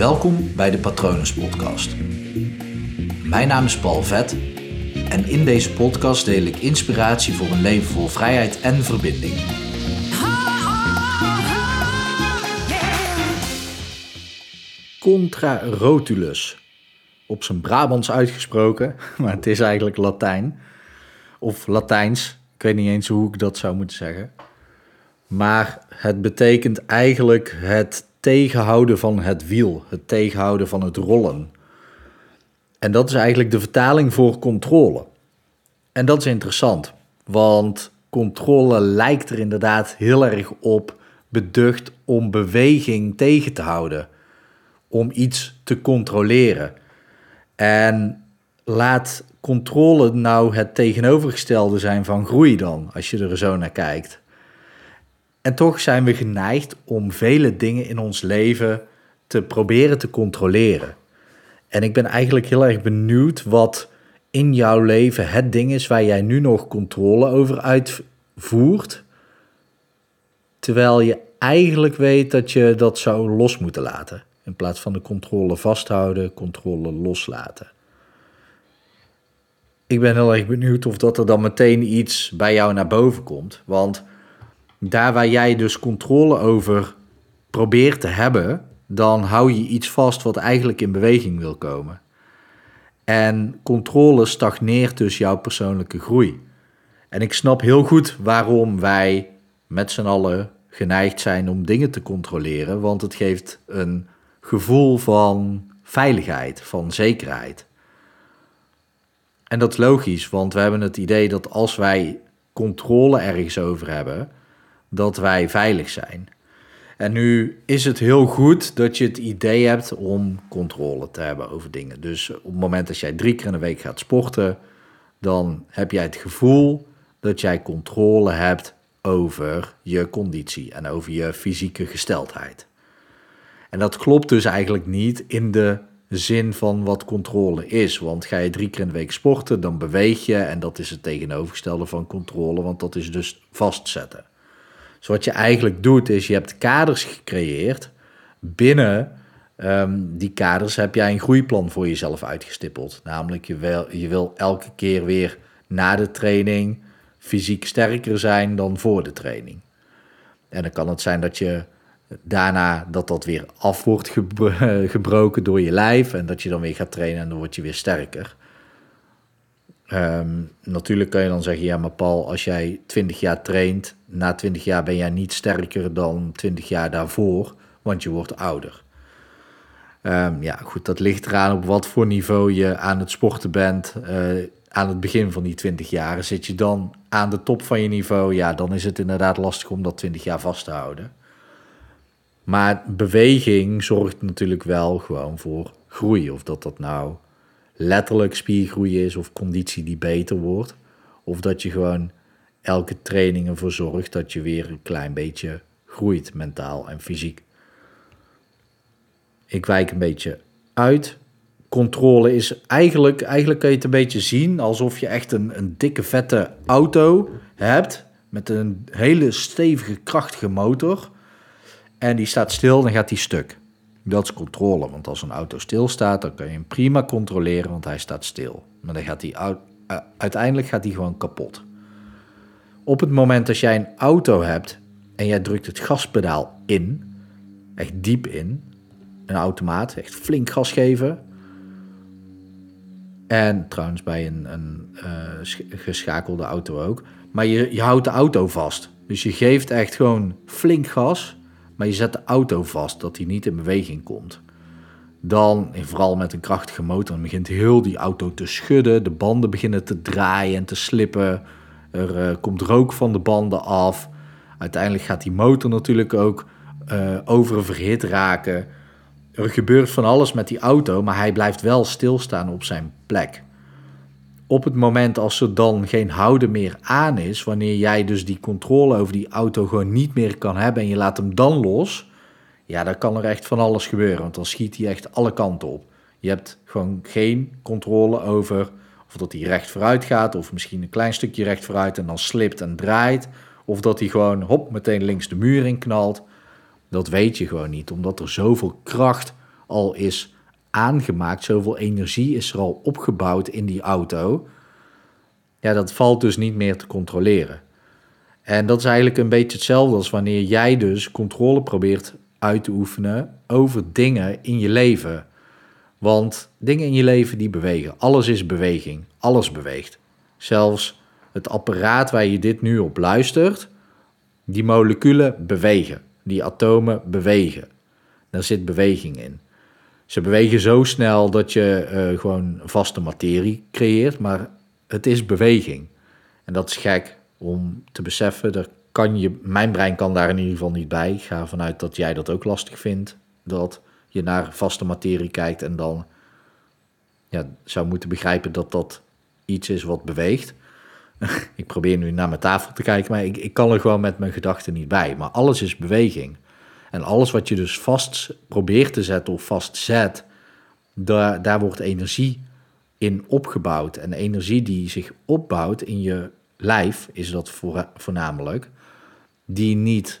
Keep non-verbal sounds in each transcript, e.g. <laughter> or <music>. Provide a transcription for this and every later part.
Welkom bij de Patronus Podcast. Mijn naam is Paul Vet en in deze podcast deel ik inspiratie voor een leven vol vrijheid en verbinding. Contra rotulus. Op zijn Brabants uitgesproken, <laughs> maar het is eigenlijk Latijn. Of Latijns, ik weet niet eens hoe ik dat zou moeten zeggen. Maar het betekent eigenlijk het tegenhouden van het wiel, het tegenhouden van het rollen. En dat is eigenlijk de vertaling voor controle. En dat is interessant, want controle lijkt er inderdaad heel erg op beducht om beweging tegen te houden, om iets te controleren. En laat controle nou het tegenovergestelde zijn van groei dan, als je er zo naar kijkt. En toch zijn we geneigd om vele dingen in ons leven te proberen te controleren. En ik ben eigenlijk heel erg benieuwd wat in jouw leven het ding is waar jij nu nog controle over uitvoert, terwijl je eigenlijk weet dat je dat zou los moeten laten. In plaats van de controle vasthouden, controle loslaten. Ik ben heel erg benieuwd of dat er dan meteen iets bij jou naar boven komt. Want daar waar jij dus controle over probeert te hebben, dan hou je iets vast wat eigenlijk in beweging wil komen. En controle stagneert dus jouw persoonlijke groei. En ik snap heel goed waarom wij met z'n allen geneigd zijn om dingen te controleren, want het geeft een gevoel van veiligheid, van zekerheid. En dat is logisch, want we hebben het idee dat als wij controle ergens over hebben, dat wij veilig zijn. En nu is het heel goed dat je het idee hebt om controle te hebben over dingen. Dus op het moment dat jij drie keer in de week gaat sporten, dan heb jij het gevoel dat jij controle hebt over je conditie en over je fysieke gesteldheid. En dat klopt dus eigenlijk niet in de zin van wat controle is. Want ga je drie keer in de week sporten, dan beweeg je en dat is het tegenovergestelde van controle, want dat is dus vastzetten. Dus wat je eigenlijk doet, is je hebt kaders gecreëerd. Binnen ehm, die kaders heb jij een groeiplan voor jezelf uitgestippeld. Namelijk, je wil, je wil elke keer weer na de training fysiek sterker zijn dan voor de training. En dan kan het zijn dat je daarna dat dat weer af wordt <laughs> gebroken door je lijf en dat je dan weer gaat trainen en dan word je weer sterker. Um, natuurlijk kan je dan zeggen, ja maar Paul, als jij 20 jaar traint, na 20 jaar ben jij niet sterker dan 20 jaar daarvoor, want je wordt ouder. Um, ja, goed, dat ligt eraan op wat voor niveau je aan het sporten bent. Uh, aan het begin van die 20 jaar zit je dan aan de top van je niveau, ja, dan is het inderdaad lastig om dat 20 jaar vast te houden. Maar beweging zorgt natuurlijk wel gewoon voor groei. Of dat dat nou letterlijk spiergroei is of conditie die beter wordt. Of dat je gewoon elke training ervoor zorgt dat je weer een klein beetje groeit, mentaal en fysiek. Ik wijk een beetje uit. Controle is eigenlijk, eigenlijk kan je het een beetje zien alsof je echt een, een dikke vette auto hebt met een hele stevige krachtige motor. En die staat stil, dan gaat die stuk. Dat is controle, want als een auto stilstaat, dan kan je hem prima controleren, want hij staat stil. Maar dan gaat hij uiteindelijk gaat hij gewoon kapot. Op het moment dat jij een auto hebt en jij drukt het gaspedaal in, echt diep in, een automaat, echt flink gas geven. En trouwens bij een, een uh, geschakelde auto ook. Maar je, je houdt de auto vast. Dus je geeft echt gewoon flink gas maar je zet de auto vast dat hij niet in beweging komt. Dan, en vooral met een krachtige motor, dan begint heel die auto te schudden. De banden beginnen te draaien en te slippen. Er uh, komt rook van de banden af. Uiteindelijk gaat die motor natuurlijk ook uh, oververhit raken. Er gebeurt van alles met die auto, maar hij blijft wel stilstaan op zijn plek op het moment als er dan geen houden meer aan is, wanneer jij dus die controle over die auto gewoon niet meer kan hebben en je laat hem dan los, ja, dan kan er echt van alles gebeuren, want dan schiet hij echt alle kanten op. Je hebt gewoon geen controle over of dat hij recht vooruit gaat, of misschien een klein stukje recht vooruit en dan slipt en draait, of dat hij gewoon hop meteen links de muur in knalt. Dat weet je gewoon niet, omdat er zoveel kracht al is aangemaakt, zoveel energie is er al opgebouwd in die auto. Ja, dat valt dus niet meer te controleren. En dat is eigenlijk een beetje hetzelfde als wanneer jij dus controle probeert uit te oefenen over dingen in je leven. Want dingen in je leven die bewegen. Alles is beweging. Alles beweegt. Zelfs het apparaat waar je dit nu op luistert, die moleculen bewegen. Die atomen bewegen. Daar zit beweging in. Ze bewegen zo snel dat je uh, gewoon vaste materie creëert, maar het is beweging. En dat is gek om te beseffen. Dat kan je, mijn brein kan daar in ieder geval niet bij. Ik ga ervan uit dat jij dat ook lastig vindt. Dat je naar vaste materie kijkt en dan ja, zou moeten begrijpen dat dat iets is wat beweegt. <laughs> ik probeer nu naar mijn tafel te kijken, maar ik, ik kan er gewoon met mijn gedachten niet bij. Maar alles is beweging. En alles wat je dus vast probeert te zetten of vastzet, daar, daar wordt energie in opgebouwd. En energie die zich opbouwt in je lijf, is dat voornamelijk, die niet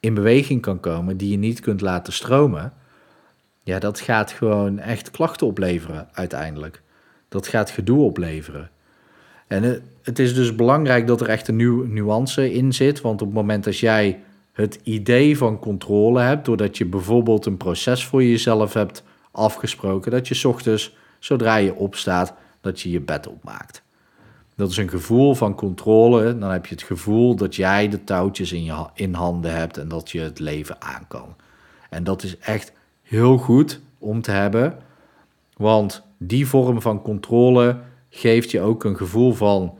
in beweging kan komen, die je niet kunt laten stromen, ja, dat gaat gewoon echt klachten opleveren uiteindelijk. Dat gaat gedoe opleveren. En het is dus belangrijk dat er echt een nieuw nuance in zit, want op het moment dat jij het idee van controle hebt, doordat je bijvoorbeeld een proces voor jezelf hebt afgesproken, dat je ochtends, zodra je opstaat, dat je je bed opmaakt. Dat is een gevoel van controle. Dan heb je het gevoel dat jij de touwtjes in, je, in handen hebt en dat je het leven aan kan. En dat is echt heel goed om te hebben, want die vorm van controle geeft je ook een gevoel van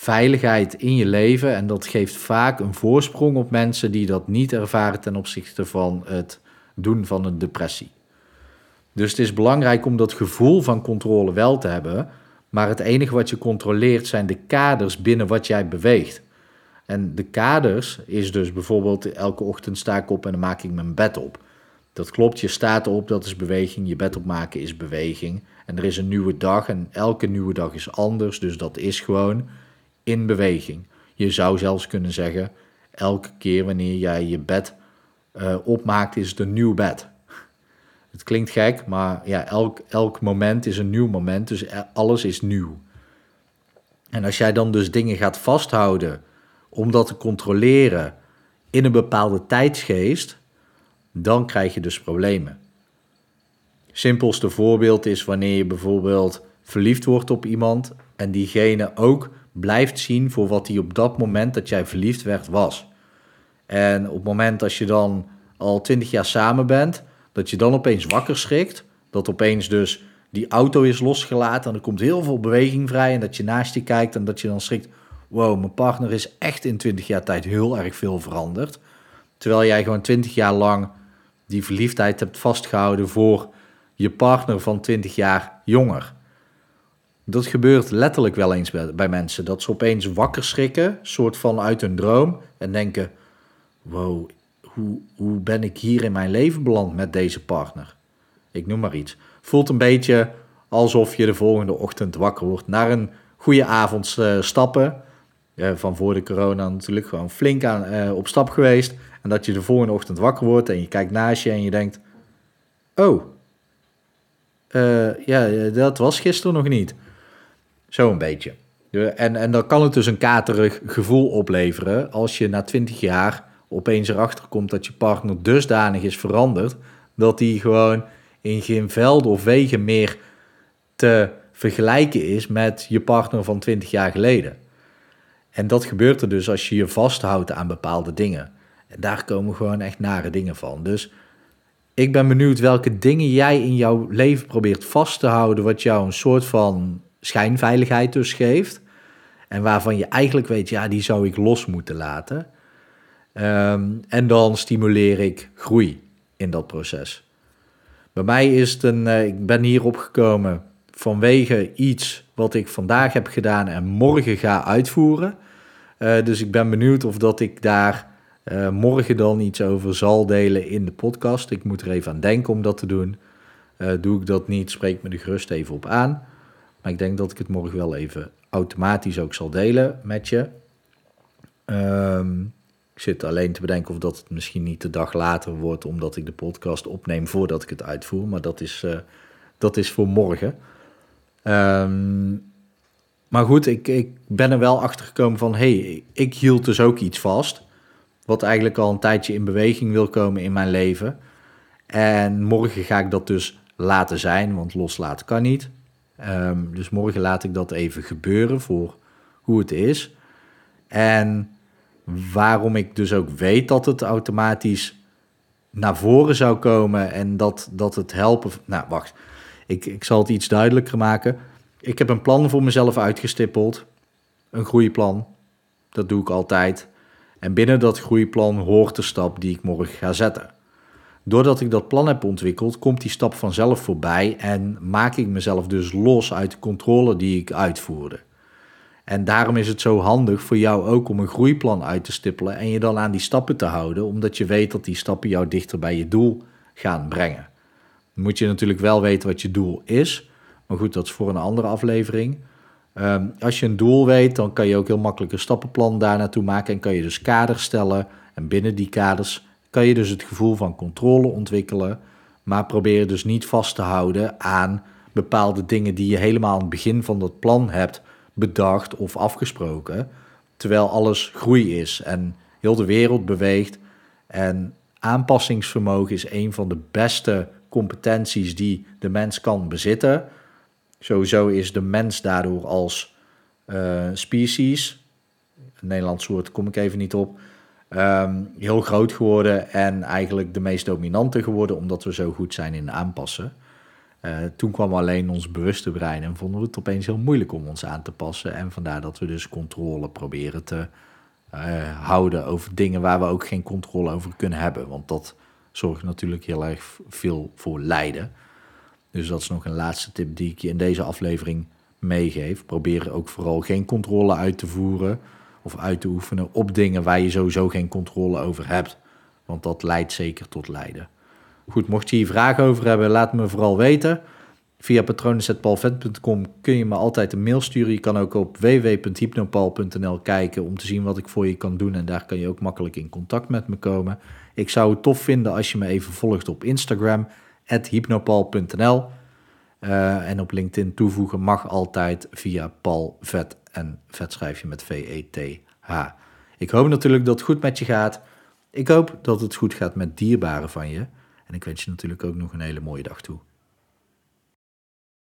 veiligheid in je leven. En dat geeft vaak een voorsprong op mensen die dat niet ervaren ten opzichte van het doen van een depressie. Dus het is belangrijk om dat gevoel van controle wel te hebben. Maar het enige wat je controleert zijn de kaders binnen wat jij beweegt. En de kaders is dus bijvoorbeeld elke ochtend sta ik op en dan maak ik mijn bed op. Dat klopt, je staat op, dat is beweging. Je bed opmaken is beweging. En er is een nieuwe dag en elke nieuwe dag is anders. Dus dat is gewoon in beweging. Je zou zelfs kunnen zeggen, elke keer wanneer jij je bed uh, opmaakt, is het een nieuw bed. Het klinkt gek, maar ja, elk, elk moment is een nieuw moment, dus alles is nieuw. En als jij dan dus dingen gaat vasthouden om dat te controleren in een bepaalde tijdsgeest, dan krijg je dus problemen. Simpelste voorbeeld is wanneer je bijvoorbeeld verliefd wordt op iemand en diegene ook blijft zien voor wat hij op dat moment dat jij verliefd werd was. En op het moment dat je dan al twintig jaar samen bent, dat je dan opeens wakker schrikt, dat opeens dus die auto is losgelaten en er komt heel veel beweging vrij en dat je naast je kijkt en dat je dan schrikt, wow, mijn partner is echt in twintig jaar tijd heel erg veel veranderd. Terwijl jij gewoon twintig jaar lang die verliefdheid hebt vastgehouden voor je partner van 20 jaar jonger. Dat gebeurt letterlijk wel eens bij, mensen. Dat ze opeens wakker schrikken, soort van uit hun droom. En denken: wow, hoe, hoe ben ik hier in mijn leven beland met deze partner? Ik noem maar iets. Voelt een beetje alsof je de volgende ochtend wakker wordt. Naar een goede avond uh, stappen. van voor de corona natuurlijk gewoon flink aan, uh, op stap geweest. En dat je de volgende ochtend wakker wordt en je kijkt naast je en je denkt: Oh, uh, ja, dat was gisteren nog niet. Zo een beetje. En, en dan kan het dus een katerig gevoel opleveren als je na twintig jaar opeens erachter komt dat je partner dusdanig is veranderd dat hij gewoon in geen velden of wegen meer te vergelijken is met je partner van 20 jaar geleden. En dat gebeurt er dus als je je vasthoudt aan bepaalde dingen. En daar komen gewoon echt nare dingen van. Dus ik ben benieuwd welke dingen jij in jouw leven probeert vast te houden, wat jou een soort van schijnveiligheid dus geeft. En waarvan je eigenlijk weet, ja, die zou ik los moeten laten. Ehm, en dan stimuleer ik groei in dat proces. Bij mij is het een, uh, ik ben hierop gekomen vanwege iets wat ik vandaag heb gedaan en morgen ga uitvoeren. Uh, dus ik ben benieuwd of dat ik daar uh, morgen dan iets over zal delen in de podcast. Ik moet er even aan denken om dat te doen. Doe ik dat niet, spreek me er gerust even op aan. Maar ik denk dat ik het morgen wel even automatisch ook zal delen met je. Um, Ik zit alleen te bedenken of dat het misschien niet de dag later wordt, omdat ik de podcast opneem voordat ik het uitvoer. Maar dat is, uh, dat is voor morgen. Ehm, maar goed, ik, ik ben er wel achter gekomen van, hey, ik hield dus ook iets vast. Wat eigenlijk al een tijdje in beweging wil komen in mijn leven. En morgen ga ik dat dus laten zijn, want loslaten kan niet. Ehm, dus morgen laat ik dat even gebeuren voor hoe het is. En waarom ik dus ook weet dat het automatisch naar voren zou komen en dat, dat het helpen. Nou, wacht. Ik, ik zal het iets duidelijker maken. Ik heb een plan voor mezelf uitgestippeld. Een groeiplan. Dat doe ik altijd. En binnen dat groeiplan hoort de stap die ik morgen ga zetten. Doordat ik dat plan heb ontwikkeld, komt die stap vanzelf voorbij en maak ik mezelf dus los uit de controle die ik uitvoerde. En daarom is het zo handig voor jou ook om een groeiplan uit te stippelen en je dan aan die stappen te houden, omdat je weet dat die stappen jou dichter bij je doel gaan brengen. Dan moet je natuurlijk wel weten wat je doel is, maar goed, dat is voor een andere aflevering. Ehm, als je een doel weet, dan kan je ook heel makkelijk een stappenplan daar naartoe maken en kan je dus kaders stellen. En binnen die kaders kan je dus het gevoel van controle ontwikkelen, maar probeer dus niet vast te houden aan bepaalde dingen die je helemaal aan het begin van dat plan hebt bedacht of afgesproken, terwijl alles groei is en heel de wereld beweegt. En aanpassingsvermogen is een van de beste competenties die de mens kan bezitten. Sowieso is de mens daardoor als uh, species, een Nederlands woord kom ik even niet op, um, heel groot geworden en eigenlijk de meest dominante geworden, omdat we zo goed zijn in aanpassen. Uh, toen kwam alleen ons bewuste brein en vonden we het opeens heel moeilijk om ons aan te passen. En vandaar dat we dus controle proberen te uh, houden over dingen waar we ook geen controle over kunnen hebben. Want dat zorgt natuurlijk heel erg veel voor lijden. Dus dat is nog een laatste tip die ik je in deze aflevering meegeef. Probeer ook vooral geen controle uit te voeren of uit te oefenen op dingen waar je sowieso geen controle over hebt. Want dat leidt zeker tot lijden. Goed, mocht je hier vragen over hebben, laat me vooral weten. Via patronen.palvet.com kun je me altijd een mail sturen. Je kan ook op www.hypnopal.nl kijken om te zien wat ik voor je kan doen. En daar kan je ook makkelijk in contact met me komen. Ik zou het tof vinden als je me even volgt op Instagram, hypnopal.nl. Uh, en op LinkedIn toevoegen mag altijd via Paul Vet. En vet schrijf je met V-E-T-H. Ik hoop natuurlijk dat het goed met je gaat. Ik hoop dat het goed gaat met dierbaren van je. En ik wens je natuurlijk ook nog een hele mooie dag toe.